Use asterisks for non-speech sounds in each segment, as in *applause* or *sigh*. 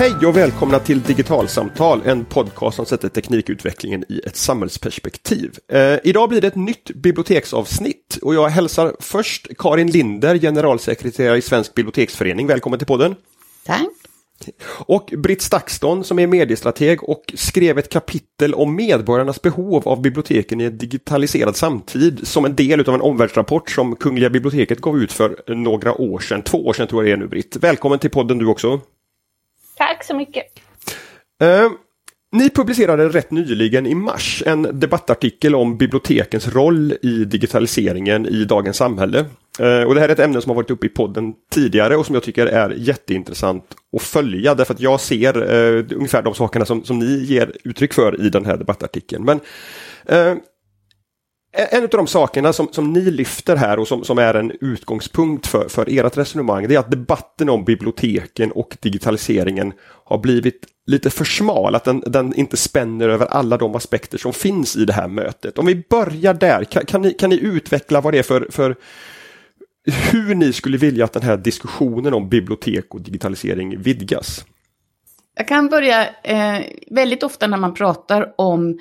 Hej och välkomna till Digitalsamtal, en podcast som sätter teknikutvecklingen i ett samhällsperspektiv. Eh, idag blir det ett nytt biblioteksavsnitt och jag hälsar först Karin Linder, generalsekreterare i Svensk biblioteksförening. Välkommen till podden! Tack! Och Britt Stakston som är mediestrateg och skrev ett kapitel om medborgarnas behov av biblioteken i en digitaliserad samtid som en del av en omvärldsrapport som Kungliga biblioteket gav ut för några år sedan. Två år sedan tror jag det är nu Britt. Välkommen till podden du också! Tack så mycket! Uh, ni publicerade rätt nyligen i mars en debattartikel om bibliotekens roll i digitaliseringen i dagens samhälle. Uh, och det här är ett ämne som har varit uppe i podden tidigare och som jag tycker är jätteintressant att följa därför att jag ser uh, ungefär de sakerna som, som ni ger uttryck för i den här debattartikeln. Men en av de sakerna som, som ni lyfter här och som, som är en utgångspunkt för, för ert resonemang det är att debatten om biblioteken och digitaliseringen har blivit lite för smal, att den, den inte spänner över alla de aspekter som finns i det här mötet. Om vi börjar där, kan, kan, ni, kan ni utveckla vad det är för, för hur ni skulle vilja att den här diskussionen om bibliotek och digitalisering vidgas? Jag kan börja, eh, väldigt ofta när man pratar om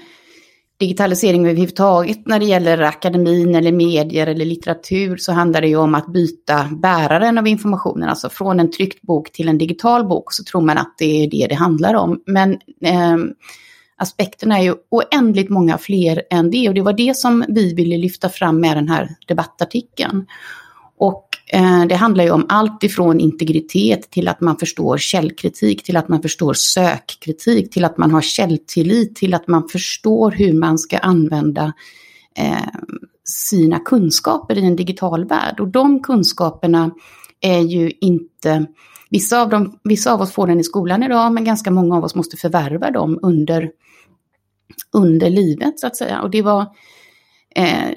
digitalisering överhuvudtaget när det gäller akademin eller medier eller litteratur så handlar det ju om att byta bäraren av informationen, alltså från en tryckt bok till en digital bok så tror man att det är det det handlar om. Men eh, aspekterna är ju oändligt många fler än det och det var det som vi ville lyfta fram med den här debattartikeln. Och Eh, det handlar ju om allt ifrån integritet till att man förstår källkritik, till att man förstår sökkritik, till att man har källtillit, till att man förstår hur man ska använda eh, sina kunskaper i en digital värld. Och de kunskaperna är ju inte, vissa av, dem, vissa av oss får den i skolan idag, men ganska många av oss måste förvärva dem under, under livet så att säga. Och det var eh,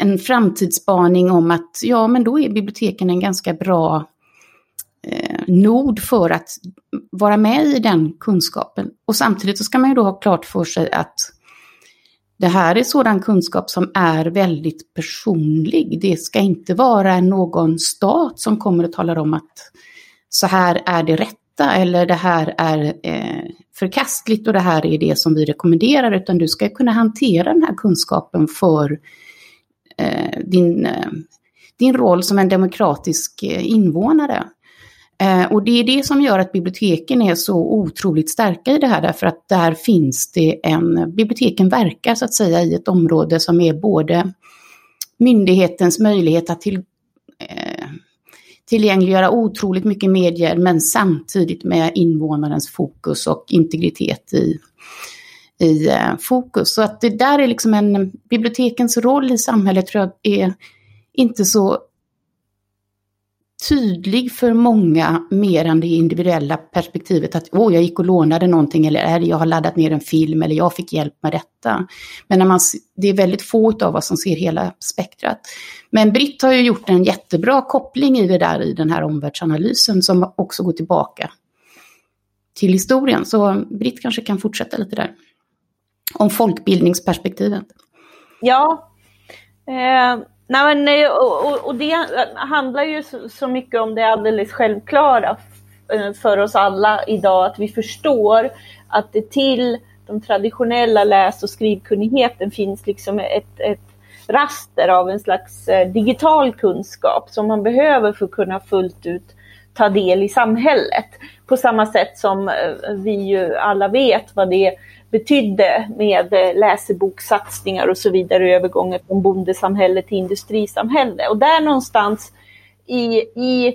en framtidsspaning om att ja, men då är biblioteken en ganska bra eh, nod för att vara med i den kunskapen. Och samtidigt så ska man ju då ha klart för sig att det här är sådan kunskap som är väldigt personlig. Det ska inte vara någon stat som kommer och talar om att så här är det rätta eller det här är eh, förkastligt och det här är det som vi rekommenderar, utan du ska kunna hantera den här kunskapen för Eh, din, eh, din roll som en demokratisk eh, invånare. Eh, och det är det som gör att biblioteken är så otroligt starka i det här, därför att där finns det en, biblioteken verkar så att säga i ett område som är både myndighetens möjlighet att till, eh, tillgängliggöra otroligt mycket medier, men samtidigt med invånarens fokus och integritet i, i eh, fokus. Så att det där är liksom en, bibliotekens roll i samhället tror jag är inte så tydlig för många mer än det individuella perspektivet att åh, jag gick och lånade någonting eller jag har laddat ner en film eller jag fick hjälp med detta. Men när man, det är väldigt få av oss som ser hela spektrat. Men Britt har ju gjort en jättebra koppling i det där i den här omvärldsanalysen som också går tillbaka till historien. Så Britt kanske kan fortsätta lite där om folkbildningsperspektivet? Ja, eh, nej men, eh, och, och, det handlar ju så, så mycket om det alldeles självklara eh, för oss alla idag, att vi förstår att det till de traditionella läs och skrivkunnigheten finns liksom ett, ett raster av en slags eh, digital kunskap som man behöver för att kunna fullt ut ta del i samhället. På samma sätt som vi ju alla vet vad det betydde med eh, läsebokssatsningar och så vidare övergången från bondesamhälle till industrisamhälle. Och där någonstans i, i,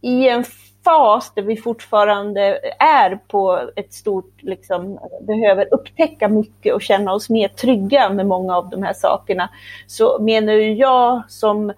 i en fas där vi fortfarande är på ett stort, liksom, behöver upptäcka mycket och känna oss mer trygga med många av de här sakerna, så menar jag som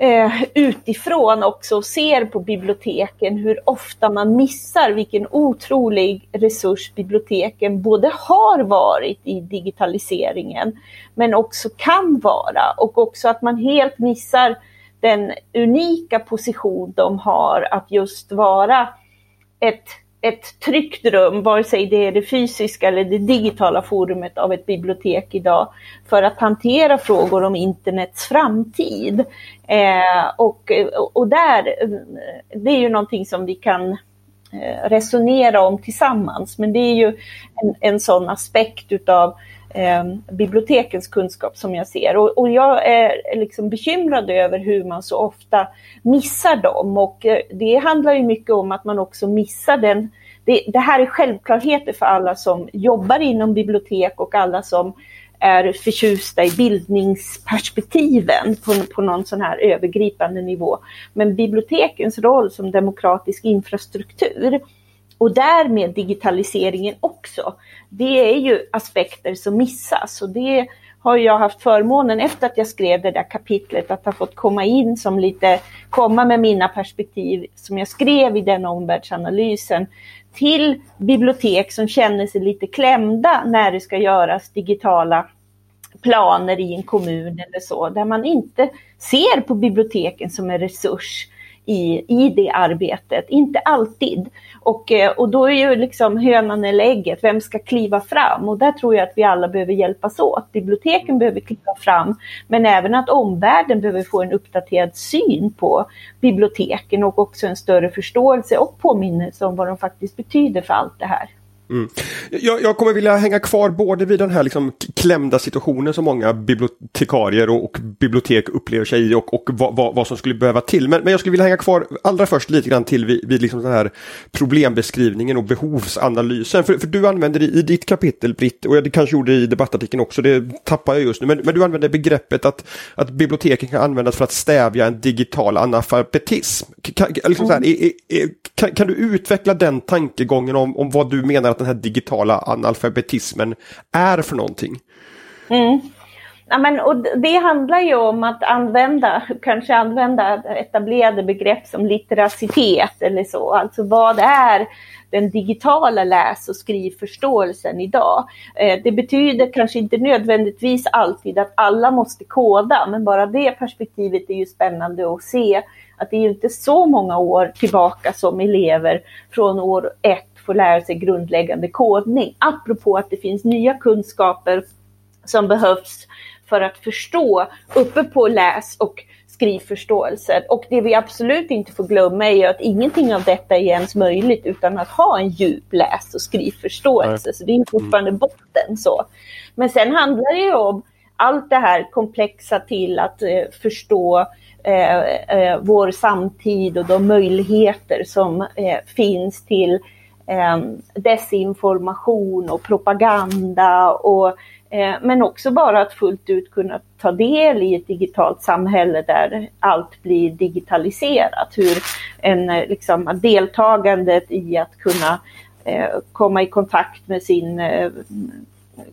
eh, utifrån också ser på biblioteken hur ofta man missar vilken otrolig resurs biblioteken både har varit i digitaliseringen men också kan vara. Och också att man helt missar den unika position de har att just vara ett ett tryggt rum, vare sig det är det fysiska eller det digitala forumet av ett bibliotek idag, för att hantera frågor om internets framtid. Eh, och, och där, eh, det är ju någonting som vi kan eh, resonera om tillsammans. Men det är ju en, en sån aspekt utav eh, bibliotekens kunskap som jag ser. Och, och, jag är liksom bekymrad över hur man så ofta missar dem. Och eh, det handlar ju mycket om att man också missar den det, det, här är självklarheter för alla som jobbar inom bibliotek och alla som är förtjusta i bildningsperspektiven på, på någon sån här övergripande nivå. Men bibliotekens roll som demokratisk infrastruktur och därmed digitaliseringen också, det är ju aspekter som missas. Och det har jag haft förmånen efter att jag skrev det där kapitlet att ha fått komma in som lite, komma med mina perspektiv som jag skrev i den omvärldsanalysen till bibliotek som känner sig lite klämda när det ska göras digitala planer i en kommun eller så, där man inte ser på biblioteken som en resurs i, i det arbetet. Inte alltid. Och, eh, och då är ju liksom hönan eller ägget, vem ska kliva fram? Och där tror jag att vi alla behöver hjälpas åt. Biblioteken behöver kliva fram, men även att omvärlden behöver få en uppdaterad syn på biblioteken och också en större förståelse och påminnelse om vad de faktiskt betyder för allt det här. Mm. Jag, jag, kommer vilja hänga kvar både vid den här liksom klämda situationen som många bibliotekarier och, och bibliotek upplever sig i och, och vad, vad, vad, som skulle behöva till. Men, men, jag skulle vilja hänga kvar allra först lite grann till vid, vid liksom den här problembeskrivningen och behovsanalysen. För, för du använder i, i ditt kapitel, Britt, och det kanske gjorde i debattartikeln också, det tappar jag just nu, men, men du använder begreppet att, att biblioteken kan användas för att stävja en digital analfabetism. Kan, liksom mm. här, är, är, kan, kan, du utveckla den tankegången om, om vad du menar att den här digitala analfabetismen är för någonting? Mm. Ja, men, och det handlar ju om att använda, kanske använda etablerade begrepp som litteracitet eller så. Alltså vad är den digitala läs och skrivförståelsen idag. Eh, det betyder kanske inte nödvändigtvis alltid att alla måste koda, men bara det perspektivet är ju spännande att se att det är inte så många år tillbaka som elever från år ett får lära sig grundläggande kodning. Apropå att det finns nya kunskaper som behövs för att förstå uppe på läs och skrivförståelse. Och det vi absolut inte får glömma är att ingenting av detta är ens möjligt utan att ha en djup läs och skrivförståelse. Nej. Så det är fortfarande mm. botten. så. Men sen handlar det ju om allt det här komplexa till att eh, förstå eh, eh, vår samtid och de möjligheter som eh, finns till eh, desinformation och propaganda och Eh, men också bara att fullt ut kunna ta del i ett digitalt samhälle där allt blir digitaliserat. Hur en, eh, liksom, deltagandet i att kunna eh, komma i kontakt med sin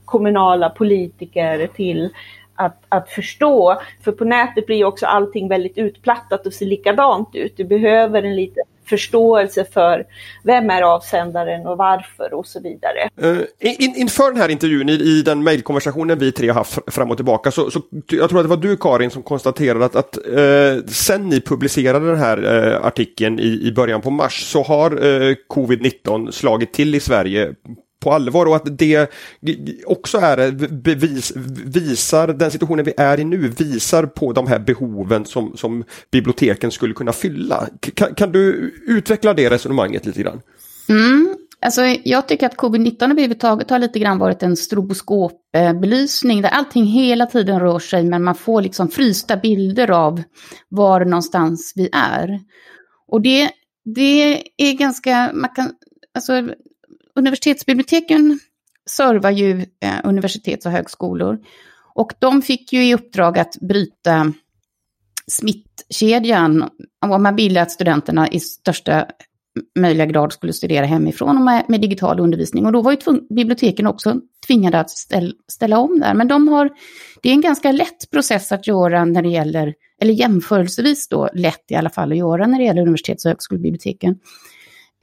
kommunala politiker till att, att förstå. För på nätet blir också allting väldigt utplattat och ser likadant ut. Du behöver en liten förståelse för vem är avsändaren och varför och så vidare. Uh, in, inför den här intervjun, i, i den mejlkonversationen vi tre har haft fram och tillbaka, så, så, jag tror att det var du Karin som konstaterade att, att uh, sen ni publicerade den här uh, artikeln i, i början på mars så har covid-19 slagit till i Sverige på allvar och att det också är bevis, visar, den situationen vi är i nu visar på de här behoven som, som biblioteken skulle kunna fylla. Kan, kan du utveckla det resonemanget lite grann? Mm. Alltså, jag tycker att covid-19 överhuvudtaget har lite grann varit en stroboskopbelysning där allting hela tiden rör sig men man får liksom frysta bilder av var någonstans vi är. Och det, det är ganska, man kan, alltså universitetsbiblioteken servar ju eh, universitets och högskolor. Och de fick ju i uppdrag att bryta smittkedjan. Och man ville att studenterna i största möjliga grad skulle studera hemifrån och med, med digital undervisning. Och då var ju biblioteken också tvingade att ställ, ställa om där. Men de har, det är en ganska lätt process att göra när det gäller, eller jämförelsevis då lätt i alla fall att göra när det gäller universitets och högskolebiblioteken.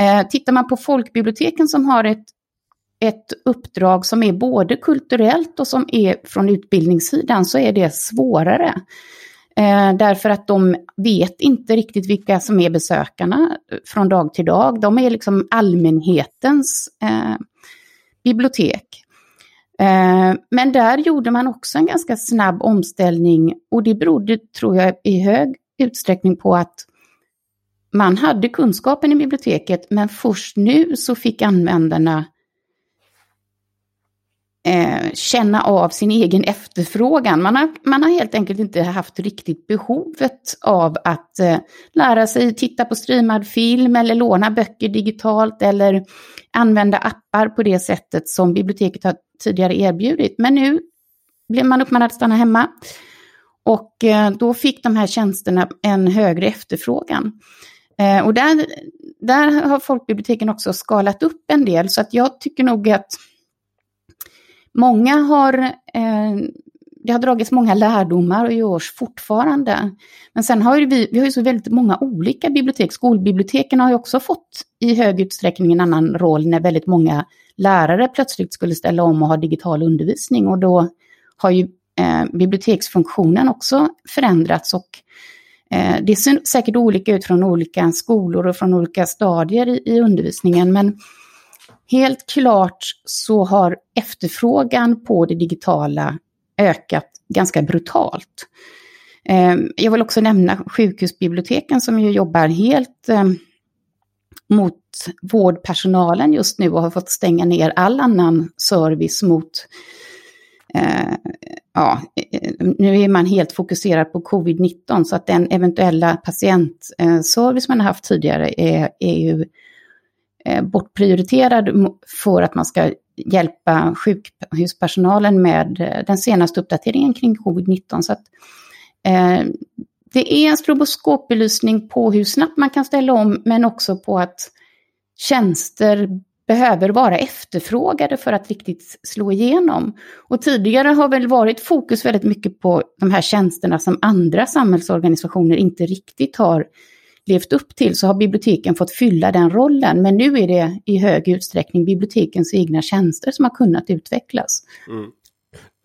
Eh, tittar man på folkbiblioteken som har ett, ett uppdrag som är både kulturellt och som är från utbildningssidan så är det svårare. Eh, därför att de vet inte riktigt vilka som är besökarna eh, från dag till dag. De är liksom allmänhetens eh, bibliotek. Eh, men där gjorde man också en ganska snabb omställning och det berodde, tror jag, i hög utsträckning på att man hade kunskapen i biblioteket men först nu så fick användarna eh, känna av sin egen efterfrågan. Man har, man har helt enkelt inte haft riktigt behovet av att eh, lära sig titta på streamad film eller låna böcker digitalt eller använda appar på det sättet som biblioteket har tidigare erbjudit. Men nu blev man uppmanad att stanna hemma. Och eh, då fick de här tjänsterna en högre efterfrågan. Eh, och där, där har folkbiblioteken också skalat upp en del, så att jag tycker nog att många har, eh, det har dragits många lärdomar och görs fortfarande. Men sen har vi, vi har ju så väldigt många olika bibliotek. Skolbiblioteken har ju också fått i hög utsträckning en annan roll när väldigt många lärare plötsligt skulle ställa om och ha digital undervisning. Och då har ju eh, biblioteksfunktionen också förändrats och eh, Eh, det ser säkert olika ut från olika skolor och från olika stadier i, undervisningen. Men helt klart så har efterfrågan på det digitala ökat ganska brutalt. Eh, jag vill också nämna sjukhusbiblioteken som ju jobbar helt eh, mot vårdpersonalen just nu och har fått stänga ner all annan service mot eh, ja, eh, nu är man helt fokuserad på covid-19 så att den eventuella patientservice man har haft tidigare är, är ju eh, bortprioriterad för att man ska hjälpa sjukhuspersonalen med eh, den senaste uppdateringen kring covid-19. Så att, eh, det är en stroboskopbelysning på hur snabbt man kan ställa om, men också på att tjänster behöver vara efterfrågade för att riktigt slå igenom. Och tidigare har väl varit fokus väldigt mycket på de här tjänsterna som andra samhällsorganisationer inte riktigt har levt upp till så har biblioteken fått fylla den rollen. Men nu är det i hög utsträckning bibliotekens egna tjänster som har kunnat utvecklas. Mm.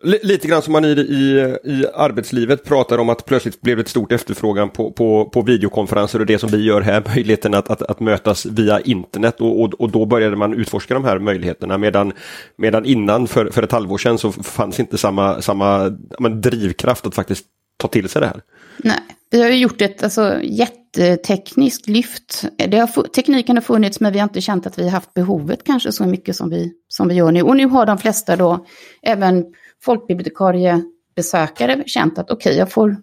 Lite grann som man i, i, i arbetslivet pratar om att plötsligt blev det ett stort efterfrågan på, på, på videokonferenser och det som vi gör här, *laughs* möjligheten att, att, att mötas via internet och, och, och, då började man utforska de här möjligheterna medan, medan innan för, för ett halvår sedan så fanns inte samma, samma men, drivkraft att faktiskt ta till sig det här. Nej, vi har ju gjort ett alltså, jättetekniskt lyft. Det har, tekniken har funnits men vi har inte känt att vi har haft behovet kanske så mycket som vi, som vi gör nu. Och nu har de flesta då, även folkbibliotekariebesökare, känt att okej, okay, jag får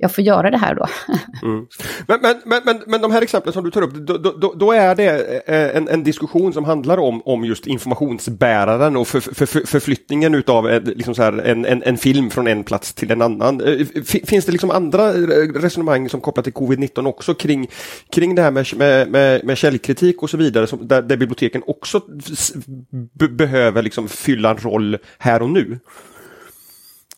jag får göra det här då. *laughs* Mm. Men, men, men, men, de här exemplen som du tar upp, då, då, då är det eh, en, en, diskussion som handlar om, om just informationsbäraren och för, för, för, förflyttningen utav eh, liksom så här, en, en, en, film från en plats till en annan. Eh, finns det liksom andra resonemang som kopplat till covid-19 också kring, kring det här med, med, med, med källkritik och så vidare, som, där, där biblioteken också behöver liksom fylla en roll här och nu?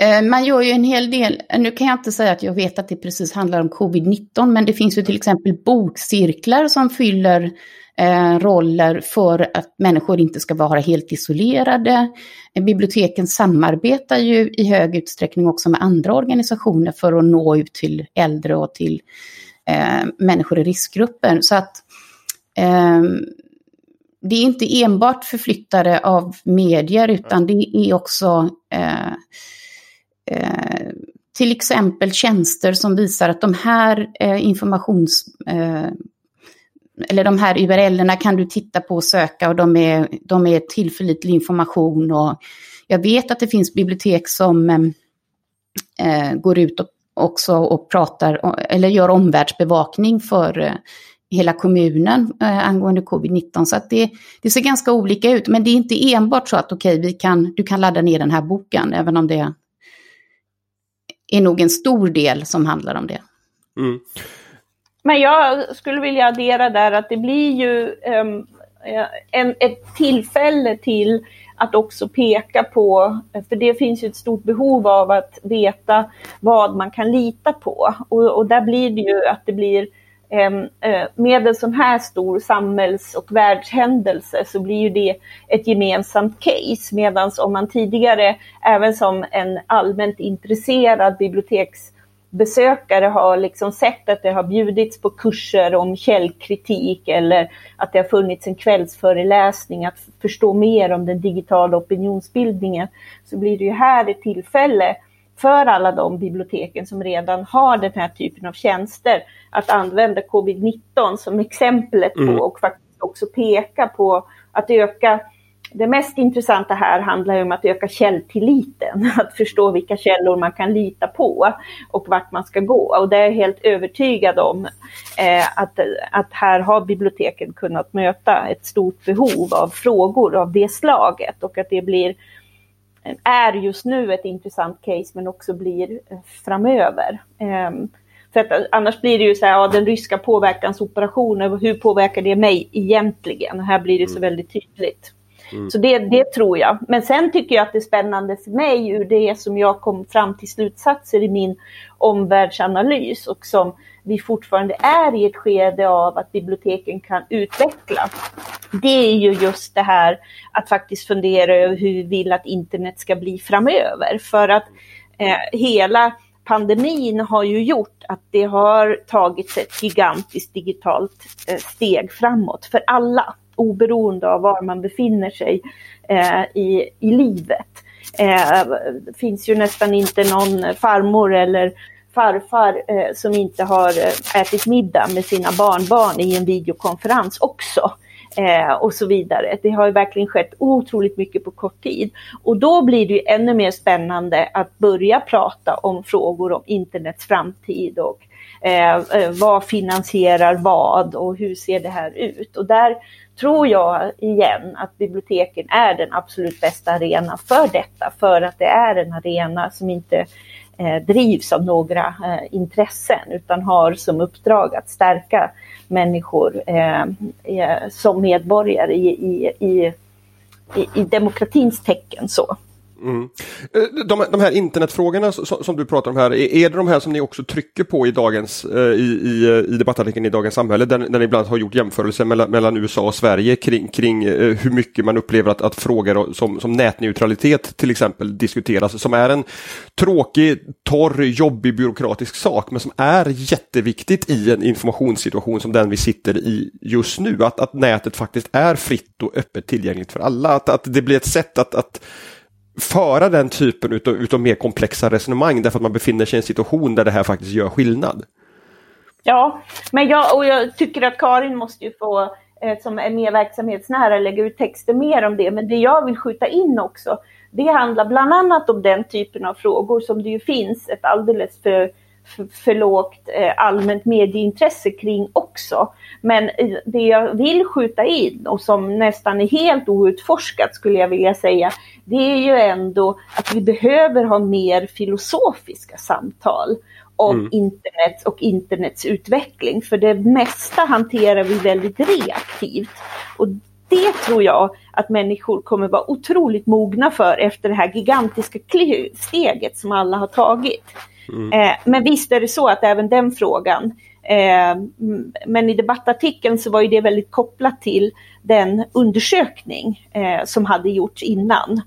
Eh, man gör ju en hel del, nu kan jag inte säga att jag vet att det precis handlar om covid-19, men det finns ju till exempel bokcirklar som fyller eh, roller för att människor inte ska vara helt isolerade. Eh, biblioteken samarbetar ju i hög utsträckning också med andra organisationer för att nå ut till äldre och till eh, människor i riskgrupper. Så att eh, det är inte enbart förflyttare av medier, utan det är också eh, Eh, till exempel tjänster som visar att de här eh, informations... Eh, eller de här URL-erna kan du titta på och söka och de är, de är tillförlitlig information. Och jag vet att det finns bibliotek som eh, eh går ut och, också och pratar eller gör omvärldsbevakning för eh, hela kommunen eh, angående covid-19. Så att det, det, ser ganska olika ut, men det är inte enbart så att okej, okay, kan, du kan ladda ner den här boken, även om det är nog en stor del som handlar om det. Mm. Men jag skulle vilja addera där att det blir ju um, en, ett tillfälle till att också peka på, för det finns ju ett stort behov av att veta vad man kan lita på. Och, och där blir det ju att det blir Ehm, eh, med en sån här stor samhälls och världshändelse så blir ju det ett gemensamt case. Medan om man tidigare, även som en allmänt intresserad biblioteksbesökare har liksom sett att det har bjudits på kurser om källkritik eller att det har funnits en kvällsföreläsning att förstå mer om den digitala opinionsbildningen, så blir det ju här ett tillfälle för alla de biblioteken som redan har den här typen av tjänster att använda covid-19 som exemplet på mm. och faktiskt också peka på att öka det mest intressanta här handlar om att öka källtilliten, *laughs* att förstå vilka källor man kan lita på och vart man ska gå. Och det är jag helt övertygad om eh, att, att här har biblioteken kunnat möta ett stort behov av frågor av det slaget och att det blir är just nu ett intressant case men också blir eh, framöver. Eh, för att annars blir det ju så här, ja, den ryska påverkansoperationen, hur påverkar det mig egentligen? Här blir det så mm. väldigt tydligt. Mm. Så det, det tror jag. Men sen tycker jag att det är spännande för mig ur det som jag kom fram till slutsatser i min omvärldsanalys och som vi fortfarande är i ett skede av att biblioteken kan utvecklas. Det är ju just det här att faktiskt fundera över hur vi vill att internet ska bli framöver. För att eh, hela pandemin har ju gjort att det har tagits ett gigantiskt digitalt eh, steg framåt för alla oberoende av var man befinner sig eh, i, i livet. Eh, det finns ju nästan inte någon farmor eller farfar eh, som inte har eh, ätit middag med sina barnbarn i en videokonferens också. Eh, och så vidare. Det har ju verkligen skett otroligt mycket på kort tid. Och då blir det ju ännu mer spännande att börja prata om frågor om internets framtid och eh, eh vad finansierar vad och hur ser det här ut? Och där tror jag igen att biblioteken är den absolut bästa arenan för detta, för att det är en arena som inte Eh, drivs av några eh, intressen utan har som uppdrag att stärka människor eh, eh som medborgare i, i, i, i demokratins tecken. så. Mm. Eh, de, de, här internetfrågorna som, som, du pratar om här, är det de här som ni också trycker på i, dagens, eh, i, i, eh, i debattartikeln i Dagens Samhälle, där, där ni ibland har gjort jämförelser mellan, mellan USA och Sverige kring, kring hur mycket man upplever att, att frågor som, som nätneutralitet till exempel diskuteras, som är en tråkig, torr, jobbig, byråkratisk sak, men som är jätteviktigt i en informationssituation som den vi sitter i just nu, att, att nätet faktiskt är fritt och öppet tillgängligt för alla, att, att det blir ett sätt att, att föra den typen utav, utav mer komplexa resonemang därför att man befinner sig i en situation där det här faktiskt gör skillnad. Ja, men jag, och jag tycker att Karin måste ju få, eh, som är mer verksamhetsnära, lägga ut texter mer om det. Men det jag vill skjuta in också, det handlar bland annat om den typen av frågor som det ju finns ett alldeles för för, lågt eh, allmänt medieintresse kring också. Men det jag vill skjuta in och som nästan är helt outforskat skulle jag vilja säga, det är ju ändå att vi behöver ha mer filosofiska samtal om mm. internet och internets utveckling. För det mesta hanterar vi väldigt reaktivt. Och det tror jag att människor kommer vara otroligt mogna för efter det här gigantiska steget som alla har tagit. Mm. Eh, men visst är det så att även den frågan, eh, men i debattartikeln så var ju det väldigt kopplat till den undersökning eh, som hade gjorts innan.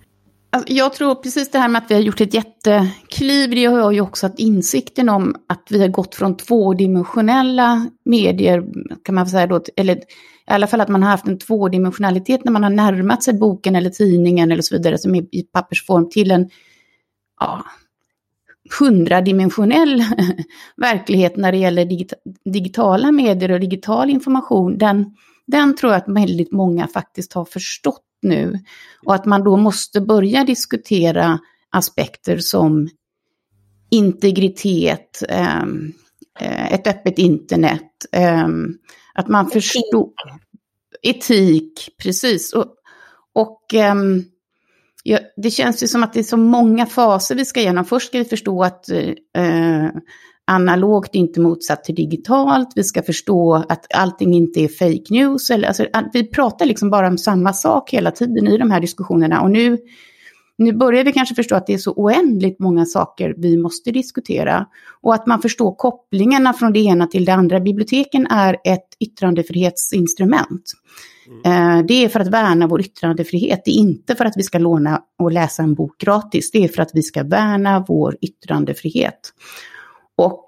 Alltså, jag tror precis det här med att vi har gjort ett jättekliv, det gör ju också att insikten om att vi har gått från tvådimensionella medier, kan man säga då, eller i alla fall att man har haft en tvådimensionalitet när man har närmat sig boken eller tidningen eller så vidare som är i pappersform till en ja, hundradimensionell *laughs* verklighet när det gäller digitala medier och digital information, den, den tror jag att väldigt många faktiskt har förstått nu. Och att man då måste börja diskutera aspekter som integritet, ehm, eh, ett öppet internet, eh, att man förstår etik, precis. Och, och eh, ja, det känns ju som att det är så många faser vi ska igenom. Först ska vi förstå att eh, analogt är inte motsatt till digitalt. Vi ska förstå att allting inte är fake news. Eller, alltså, vi pratar liksom bara om samma sak hela tiden i de här diskussionerna. Och nu, nu börjar vi kanske förstå att det är så oändligt många saker vi måste diskutera. Och att man förstår kopplingarna från det ena till det andra. Biblioteken är ett yttrandefrihetsinstrument. Mm. Det är för att värna vår yttrandefrihet. Det är inte för att vi ska låna och läsa en bok gratis. Det är för att vi ska värna vår yttrandefrihet. Och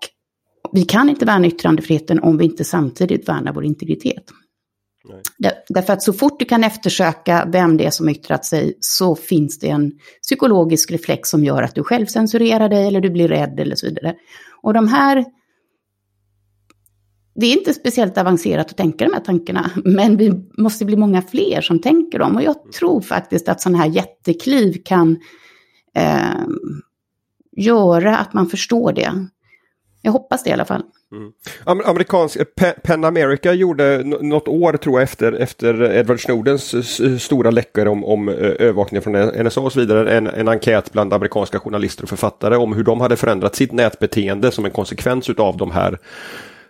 vi kan inte värna yttrandefriheten om vi inte samtidigt värnar vår integritet. Nej. Därför att så fort du kan eftersöka vem det är som yttrat sig så finns det en psykologisk reflex som gör att du själv censurerar dig eller du blir rädd eller så vidare. Och de här det är inte speciellt avancerat att tänka de här tankarna, men vi måste bli många fler som tänker dem. Och jag tror faktiskt att sådana här jättekliv kan eh, göra att man förstår det. Jag hoppas det i alla fall. Mm. Amerikansk, eh, Pen America gjorde något år tror jag efter, efter Edward Snowdens stora läckor om, om eh, övervakningen från NSA och så vidare. En, en enkät bland amerikanska journalister och författare om hur de hade förändrat sitt nätbeteende som en konsekvens av de här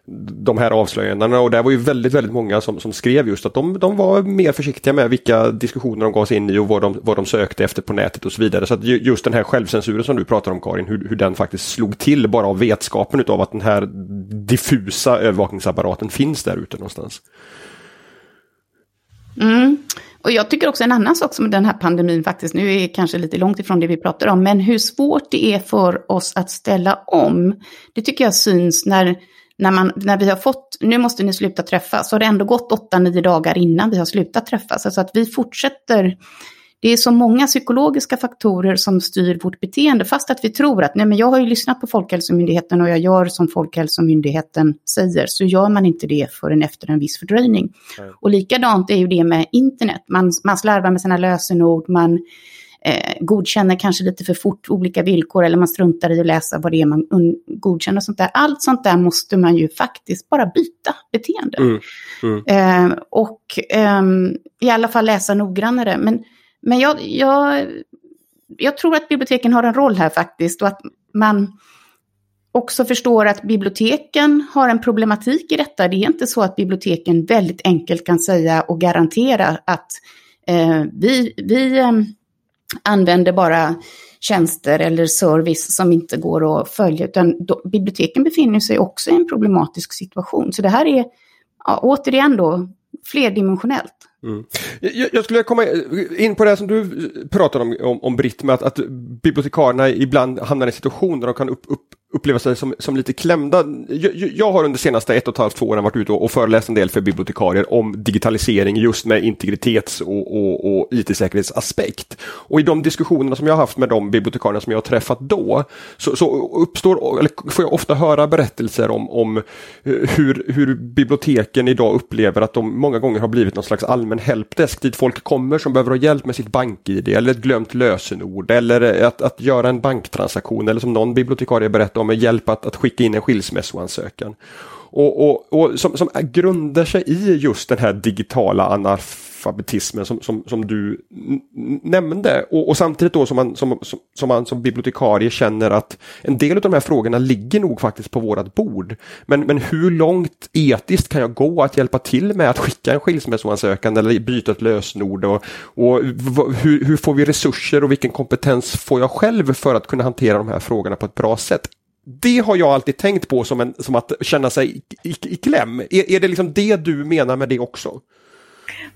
de här avslöjandena och det var ju väldigt, väldigt många som, som skrev just att de, de var mer försiktiga med vilka diskussioner de gav sig in i och vad de, vad de sökte efter på nätet och så vidare. Så att just den här självcensuren som du pratar om Karin, hur, hur den faktiskt slog till bara av vetskapen utav att den här diffusa övervakningsapparaten finns där ute någonstans. Mm. Och jag tycker också en annan sak som den här pandemin faktiskt, nu är det kanske lite långt ifrån det vi pratar om, men hur svårt det är för oss att ställa om. Det tycker jag syns när när, man, när vi har fått, nu måste ni sluta träffas, så har det ändå gått 8-9 dagar innan vi har slutat träffas. Alltså att vi fortsätter, det är så många psykologiska faktorer som styr vårt beteende, fast att vi tror att nej men jag har ju lyssnat på Folkhälsomyndigheten och jag gör som Folkhälsomyndigheten säger, så gör man inte det förrän efter en viss fördröjning. Mm. Och likadant är ju det med internet, man, man slarvar med sina lösenord, man eh, godkänner kanske lite för fort olika villkor eller man struntar i att läsa vad det är man godkänner och sånt där. Allt sånt där måste man ju faktiskt bara byta beteende. Mm. Mm. Eh, och eh, i alla fall läsa noggrannare. Men, men jag, jag, jag tror att biblioteken har en roll här faktiskt och att man också förstår att biblioteken har en problematik i detta. Det är inte så att biblioteken väldigt enkelt kan säga och garantera att eh, vi, vi ehm, använder bara tjänster eller service som inte går att följa, utan då, biblioteken befinner sig också i en problematisk situation. Så det här är ja, återigen då flerdimensionellt. Mm. Jag, jag, skulle komma in på det som du pratade om, om, om Britt, med att, att bibliotekarierna ibland hamnar i en situation där de kan upp, upp, uppleva sig som, som lite klämda. Jag, jag, har under senaste ett och ett halvt, två åren varit ute och, och föreläst en del för bibliotekarier om digitalisering just med integritets och, och, och IT-säkerhetsaspekt. Och i de diskussionerna som jag har haft med de bibliotekarierna som jag har träffat då så, så uppstår, eller får jag ofta höra berättelser om, om eh, hur, hur biblioteken idag upplever att de många gånger har blivit någon slags allmän helpdesk dit folk kommer som behöver ha hjälp med sitt bank-id eller ett glömt lösenord eller att, att göra en banktransaktion eller som någon bibliotekarie berättade om med hjälp att, att skicka in en skilsmässoansökan. Och, och, och som, som grundar sig i just den här digitala analfabetismen som, som, som du nämnde. Och, och, samtidigt då som man som, som, som man som bibliotekarie känner att en del av de här frågorna ligger nog faktiskt på vårat bord. Men, men hur långt etiskt kan jag gå att hjälpa till med att skicka en skilsmässoansökan eller byta ett lösenord? Och, och hur, hur får vi resurser och vilken kompetens får jag själv för att kunna hantera de här frågorna på ett bra sätt? Det har jag alltid tänkt på som, en, som att känna sig i, i, i kläm. Är, är det liksom det du menar med det också?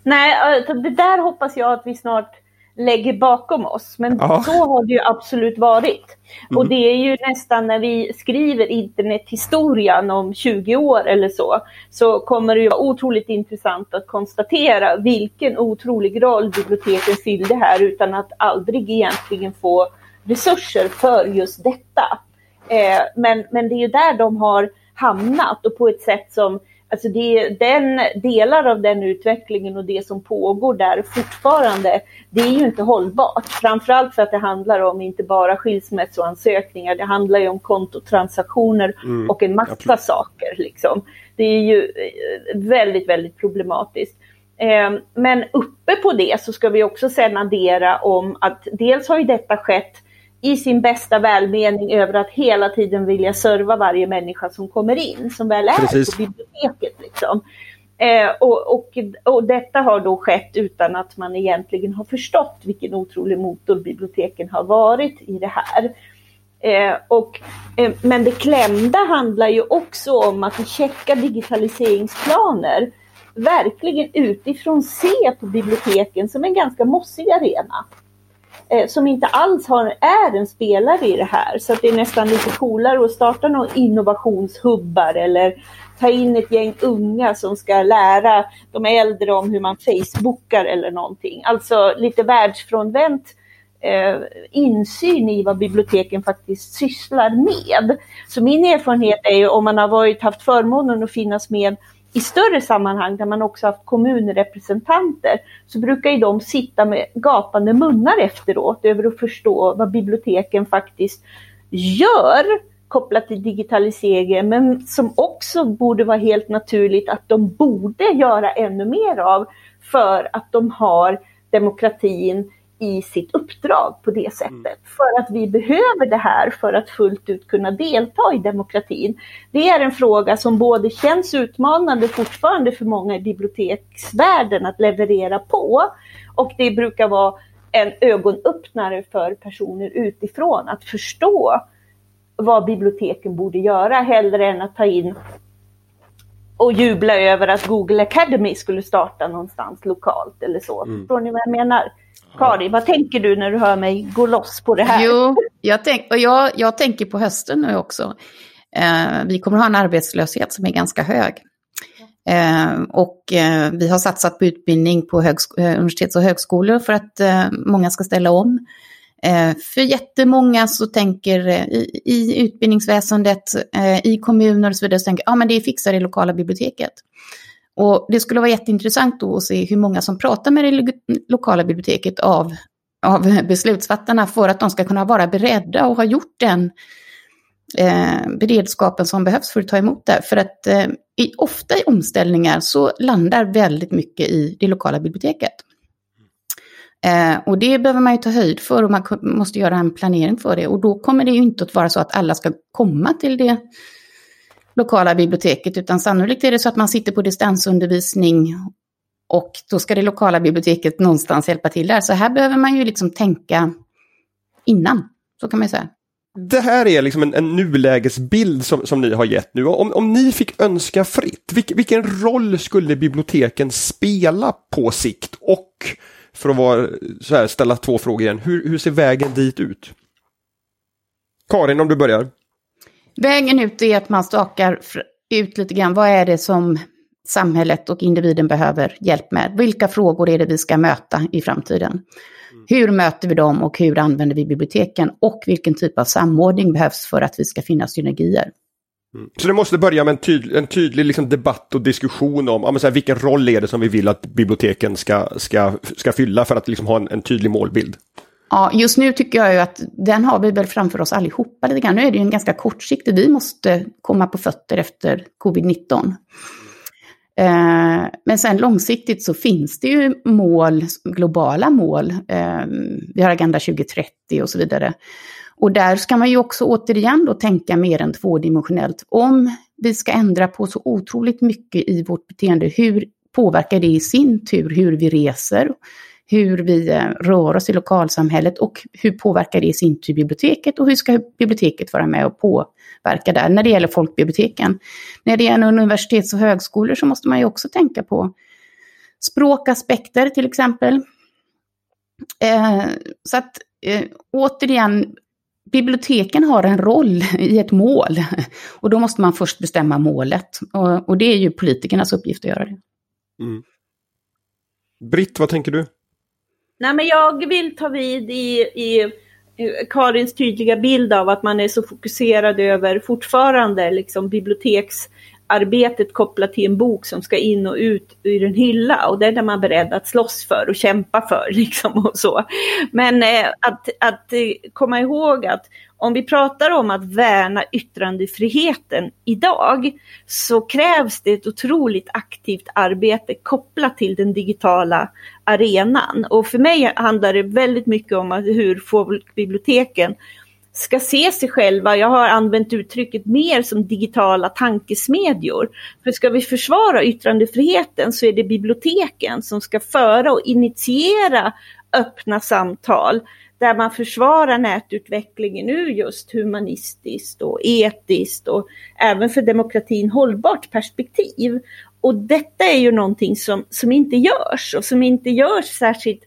Nej, alltså, det där hoppas jag att vi snart lägger bakom oss. Men ja. så har det ju absolut varit. Mm. Och det är ju nästan när vi skriver internethistorien om 20 år eller så, så kommer det ju vara otroligt intressant att konstatera vilken otrolig roll biblioteken fyllde här utan att aldrig egentligen få resurser för just detta. Eh, men, men det är ju där de har hamnat och på ett sätt som Alltså det, den, delar av den utvecklingen och det som pågår där fortfarande, det är ju inte hållbart. Framförallt för att det handlar om inte bara skilsmässoansökningar, det handlar ju om kontotransaktioner mm, och en massa absolut. saker. Liksom. Det är ju eh, väldigt, väldigt problematiskt. Eh, men uppe på det så ska vi också sedan addera om att dels har ju detta skett i sin bästa välmening över att hela tiden vilja serva varje människa som kommer in, som väl är Precis. på biblioteket. Liksom. Eh, och, och, och detta har då skett utan att man egentligen har förstått vilken otrolig motor biblioteken har varit i det här. Eh, och, eh, men det klämda handlar ju också om att checka digitaliseringsplaner verkligen utifrån se på biblioteken som en ganska mossig arena eh, som inte alls har, är en spelare i det här. Så att det är nästan lite coolare att starta några innovationshubbar eller ta in ett gäng unga som ska lära de äldre om hur man facebookar eller någonting. Alltså lite världsfrånvänt eh, insyn i vad biblioteken faktiskt sysslar med. Så min erfarenhet är ju om man har varit, haft förmånen att finnas med i större sammanhang där man också haft kommunrepresentanter så brukar ju de sitta med gapande munnar efteråt över att förstå vad biblioteken faktiskt gör kopplat till digitaliseringen men som också borde vara helt naturligt att de borde göra ännu mer av för att de har demokratin i sitt uppdrag på det sättet. Mm. För att vi behöver det här för att fullt ut kunna delta i demokratin. Det är en fråga som både känns utmanande fortfarande för många i biblioteksvärlden att leverera på och det brukar vara en ögonöppnare för personer utifrån att förstå vad biblioteken borde göra hellre än att ta in och jubla över att Google Academy skulle starta någonstans lokalt eller så. Mm. Förstår ni vad jag menar? Kari, vad tänker du när du hör mig gå loss på det här? Jo, jag, tänk, och jag, jag tänker på hösten nu också. Eh, vi kommer att ha en arbetslöshet som är ganska hög. Eh, och eh, vi har satsat på utbildning på eh, universitet och högskolor för att eh, många ska ställa om. Eh, för jättemånga så tänker eh, i, i utbildningsväsendet, eh, i kommuner och så vidare, så tänker ja men det fixar det lokala biblioteket. Och det skulle vara jätteintressant då att se hur många som pratar med det lokala biblioteket av, av *laughs* beslutsfattarna för att de ska kunna vara beredda och ha gjort den eh, beredskapen som behövs för att ta emot det. För att eh, i, ofta i omställningar så landar väldigt mycket i det lokala biblioteket. Eh, och det behöver man ju ta höjd för och man måste göra en planering för det. Och då kommer det ju inte att vara så att alla ska komma till det lokala biblioteket, utan sannolikt är det så att man sitter på distansundervisning och då ska det lokala biblioteket någonstans hjälpa till där. Så här behöver man ju liksom tänka innan, så kan man ju säga. Det här är liksom en, en nulägesbild som, som ni har gett nu. Om, om ni fick önska fritt, vilk, vilken roll skulle biblioteken spela på sikt? Och för att vara, så här, ställa två frågor igen, hur, hur ser vägen dit ut? Karin, om du börjar. Vägen ut är att man stakar ut lite grann, vad är det som samhället och individen behöver hjälp med? Vilka frågor är det vi ska möta i framtiden? Mm. Hur möter vi dem och hur använder vi biblioteken? Och vilken typ av samordning behövs för att vi ska finna synergier? Mm. Så det måste börja med en, tydlig, en tydlig liksom debatt och diskussion om ja, så här, vilken roll är det som vi vill att biblioteken ska, ska, ska fylla för att liksom ha en, en tydlig målbild? Ja, just nu tycker jag ju att den har vi väl framför oss allihopa lite grann. Nu är det ju en ganska kortsiktig, vi måste komma på fötter efter covid-19. Eh, men sen långsiktigt så finns det ju mål, globala mål. Eh, vi har Agenda 2030 och så vidare. Och där ska man ju också återigen då tänka mer än tvådimensionellt. Om vi ska ändra på så otroligt mycket i vårt beteende, hur påverkar det i sin tur hur vi reser? Hur vi eh, rör oss i lokalsamhället och hur påverkar det i sin tur biblioteket och hur ska biblioteket vara med och påverka där när det gäller folkbiblioteken. När det gäller universitets och högskolor så måste man ju också tänka på språkaspekter till exempel. Eh, så att eh, återigen, biblioteken har en roll i ett mål *laughs* och då måste man först bestämma målet och, och det är ju politikernas uppgift att göra det. Mm. Britt, vad tänker du? Nej, men jag vill ta vid i, i Karins tydliga bild av att man är så fokuserad över fortfarande liksom biblioteksarbetet kopplat till en bok som ska in och ut ur en hylla och den är man beredd att slåss för och kämpa för *laughs* liksom och så. Men eh, att, att eh, komma ihåg att om vi pratar om att värna yttrandefriheten idag så krävs det ett otroligt aktivt arbete kopplat till den digitala arenan. Och för mig handlar det väldigt mycket om hur folkbiblioteken ska se sig själva, jag har använt uttrycket mer som digitala tankesmedjor. För ska vi försvara yttrandefriheten så är det biblioteken som ska föra och initiera öppna samtal där man försvarar nätutvecklingen ur just humanistiskt och etiskt och även för demokratin hållbart perspektiv. Och detta är ju någonting som, som inte görs och som inte görs särskilt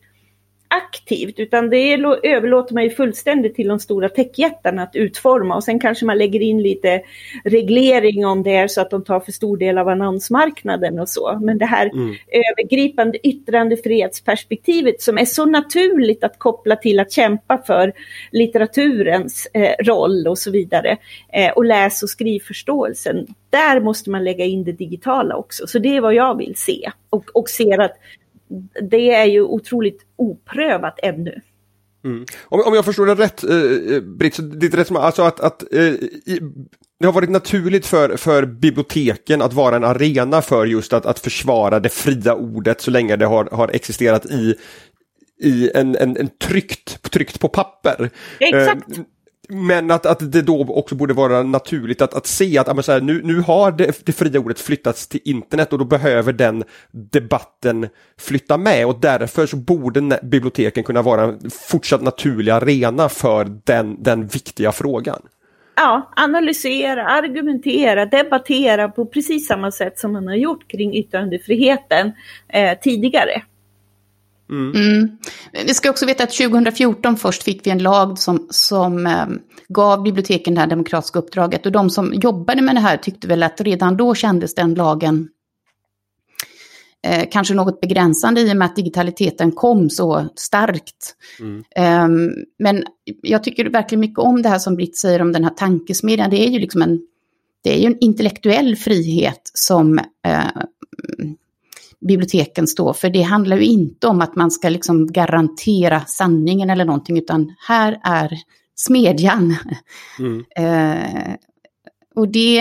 aktivt utan det överlåter man ju fullständigt till de stora techjättarna att utforma och sen kanske man lägger in lite reglering om det är så att de tar för stor del av annonsmarknaden och så. Men det här mm. övergripande yttrandefrihetsperspektivet som är så naturligt att koppla till att kämpa för litteraturens eh, roll och så vidare eh, och läs och skrivförståelsen. Där måste man lägga in det digitala också. Så det är vad jag vill se och, och ser att det är ju otroligt oprövat ännu. Mm. Om, om jag förstår det rätt, eh, eh Britt, så ditt resonemang, alltså att, att eh, i, det har varit naturligt för, för biblioteken att vara en arena för just att, att försvara det fria ordet så länge det har, har existerat i, i en, en, en tryckt, tryckt på papper. Exakt. Eh, men att, att det då också borde vara naturligt att, att se att så här, nu, nu har det, det fria ordet flyttats till internet och då behöver den debatten flytta med och därför så borde biblioteken kunna vara en fortsatt naturlig arena för den, den viktiga frågan. Ja, analysera, argumentera, debattera på precis samma sätt som man har gjort kring yttrandefriheten eh, tidigare. Mm. Mm. Vi ska också veta att 2014 först fick vi en lag som, som eh, gav biblioteken det här demokratiska uppdraget. Och de som jobbade med det här tyckte väl att redan då kändes den lagen eh, kanske något begränsande i och med att digitaliteten kom så starkt. Mm. Eh, men jag tycker verkligen mycket om det här som Britt säger om den här tankesmedjan. Det är ju liksom en, det är ju en intellektuell frihet som eh, biblioteken står för. Det handlar ju inte om att man ska liksom garantera sanningen eller någonting, utan här är smedjan. Mm. eh, och det,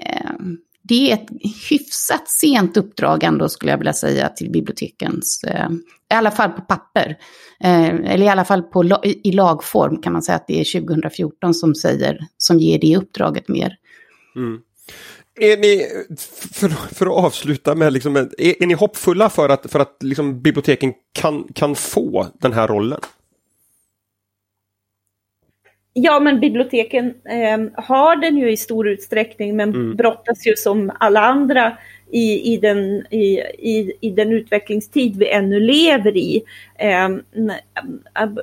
eh, det är ett hyfsat sent uppdrag ändå skulle jag vilja säga till bibliotekens, eh, i alla fall på papper. Eh, eller i alla fall på, i lagform kan man säga att det är 2014 som, säger, som ger det uppdraget mer. Mm. Är ni, för, för att avsluta med, liksom, är, är ni hoppfulla för att, för att liksom, biblioteken kan, kan få den här rollen? Ja, men biblioteken eh, har den ju i stor utsträckning, men mm. brottas ju som alla andra i, i, den, i, i, i den utvecklingstid vi ännu lever i. Eh,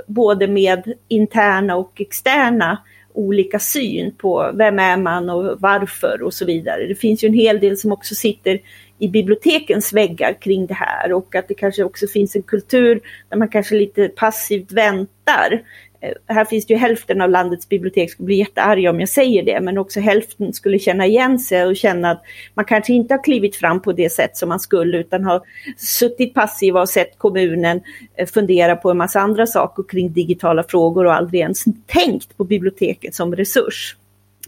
både med interna och externa olika syn på vem är man och varför och så vidare. Det finns ju en hel del som också sitter i bibliotekens väggar kring det här och att det kanske också finns en kultur där man kanske lite passivt väntar Eh, här finns det ju hälften av landets bibliotek skulle bli jättearga om jag säger det, men också hälften skulle känna igen sig och känna att man kanske inte har klivit fram på det sätt som man skulle utan har suttit passiva och sett kommunen eh, fundera på en massa andra saker kring digitala frågor och aldrig ens tänkt på biblioteket som resurs.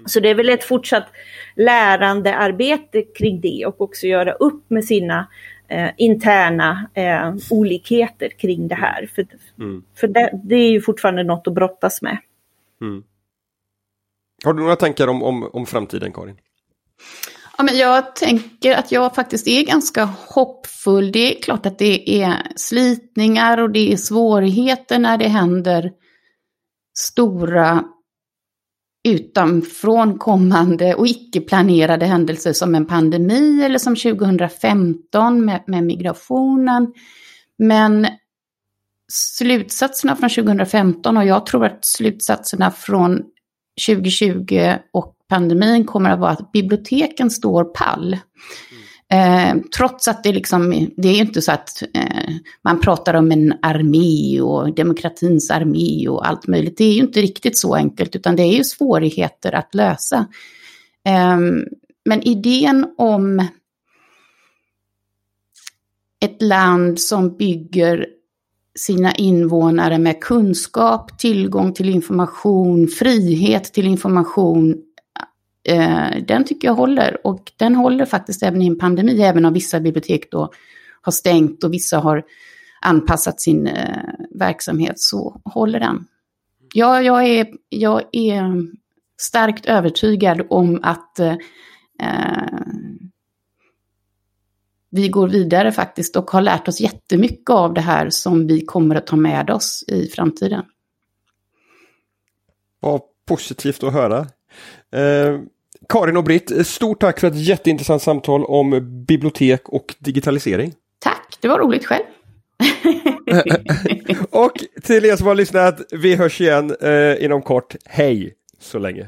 Så det är väl ett fortsatt lärandearbete kring det och också göra upp med sina eh, interna eh, olikheter kring det här. För, mm. för det, det, är ju fortfarande något att brottas med. Mm. Har du några tankar om, om, om framtiden, Karin? Ja, men jag tänker att jag faktiskt är ganska hoppfull. Det är klart att det är slitningar och det är svårigheter när det händer stora utanfrån kommande och icke-planerade händelser som en pandemi eller som 2015 med, med migrationen. Men slutsatserna från 2015 och jag tror att slutsatserna från 2020 och pandemin kommer att vara att biblioteken står pall. Eh, trots att det liksom, det är ju inte så att eh, man pratar om en armé och demokratins armé och allt möjligt. Det är ju inte riktigt så enkelt, utan det är ju svårigheter att lösa. Eh, men idén om ett land som bygger sina invånare med kunskap, tillgång till information, frihet till information, eh, den tycker jag håller. Och den håller faktiskt även i en pandemi, även om vissa bibliotek då har stängt och vissa har anpassat sin eh, verksamhet, så håller den. Ja, jag är, jag är starkt övertygad om att eh, vi går vidare faktiskt och har lärt oss jättemycket av det här som vi kommer att ta med oss i framtiden. Vad positivt att höra. Eh, Karin och Britt, stort tack för ett jätteintressant samtal om bibliotek och digitalisering. Tack, det var roligt själv. *laughs* och till er som har lyssnat, vi hörs igen eh, inom kort. Hej så länge!